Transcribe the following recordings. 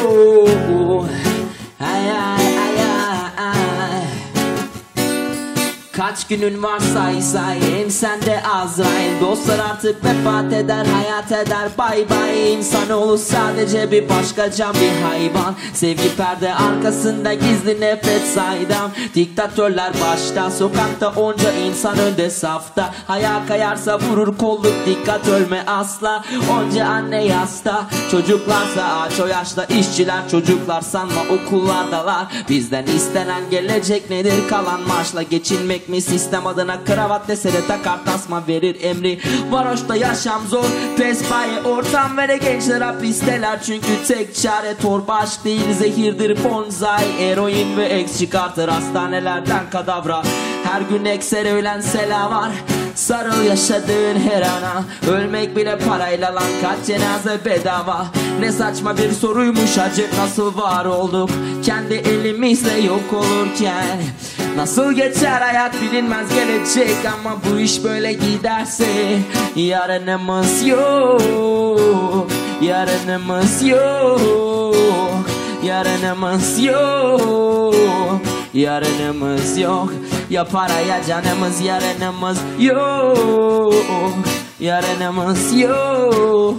oh. Kaç günün var say say Hem sende Azrail. Dostlar artık vefat eder hayat eder Bay bay. İnsanoğlu sadece bir başkaca bir hayvan. Sevgi perde arkasında gizli nefret saydam. Diktatörler başta Sokakta onca insan önde safta. Ayağa kayarsa vurur kolluk Dikkat ölme asla. Onca anne yasta Çocuklarsa ağaç o yaşta işçiler Çocuklar sanma okullardalar. Bizden istenen gelecek nedir? Kalan maaşla geçinmek mi sistem adına kravat desene takar tasma verir emri. Varoşta yaşam zor pespaye ortam vere gençler hapisteler. Çünkü tek çare torba aşk değil zehirdir bonzai. Eroin ve eks çıkartır hastanelerden kadavra. Her gün eksere ölen selam var Sarıl yaşadığın her ana. Ölmek bile parayla lan kaç cenaze bedava. Ne saçma bir soruymuş acı nasıl var olduk? Kendi elimizle yok olurken Nasıl geçer hayat bilinmez gelecek Ama bu iş böyle giderse Yarınımız yok Yarınımız yok Yarınımız yok Yarınımız yok. Ya para ya canımız yarınımız yok Yarınımız yok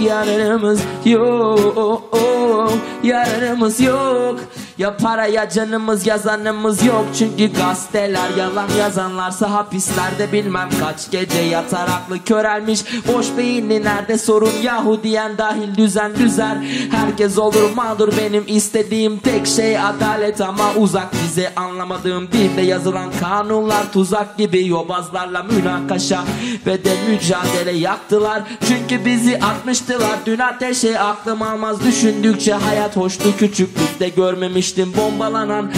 Yarınımız yok Yarınımız yok Ya para ya canımız yazanımız yok. Çünkü gazeteler yalan yazanlarsa hapislerde bilmem kaç gece yatar aklı körelmiş. Boş beyinli nerede sorun yahu diyen dahil düzen düzer. Herkes olur mağdur benim istediğim tek şey adalet. Ama uzak bize anlamadığım dilde yazılan kanunlar tuzak gibi yobazlarla münakaşa ve de mücadele yaktılar. Çünkü bizi atmıştılar dün ateşe aklım almaz. Düşündükçe hayat hoştu küçüklükte görmemiştim bombalanan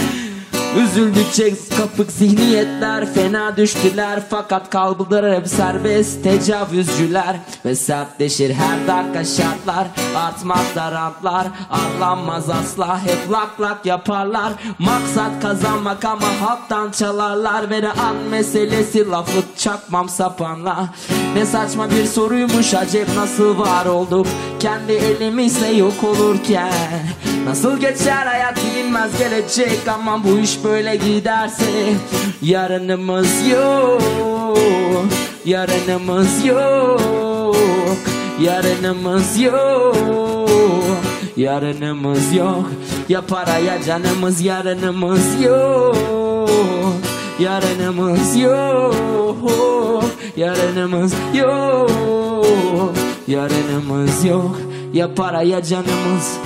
Üzüldükçe kapık zihniyetler fena düştüler. Fakat kaldılar hep serbest tecavüzcüler. Ve sertleşir her dakika şartlar. Artmakta rantlar arlanmaz asla. Hep lak lak yaparlar. Maksat kazanmak ama halktan çalarlar. Ve ne an meselesi lafı çakmam sapanla. Ne saçma bir soruymuş acep nasıl var olduk? Kendi elimizle yok olurken. Nasıl geçer hayat bilinmez gelecek. Ama bu iş böyle giderse Yarınımız yok Yarınımız yok Yarınımız yok Yarınımız yok. Ya para ya canımız yarınımız yok Yarınımız yok Yarınımız yok Yarınımız yok. Ya para ya canımız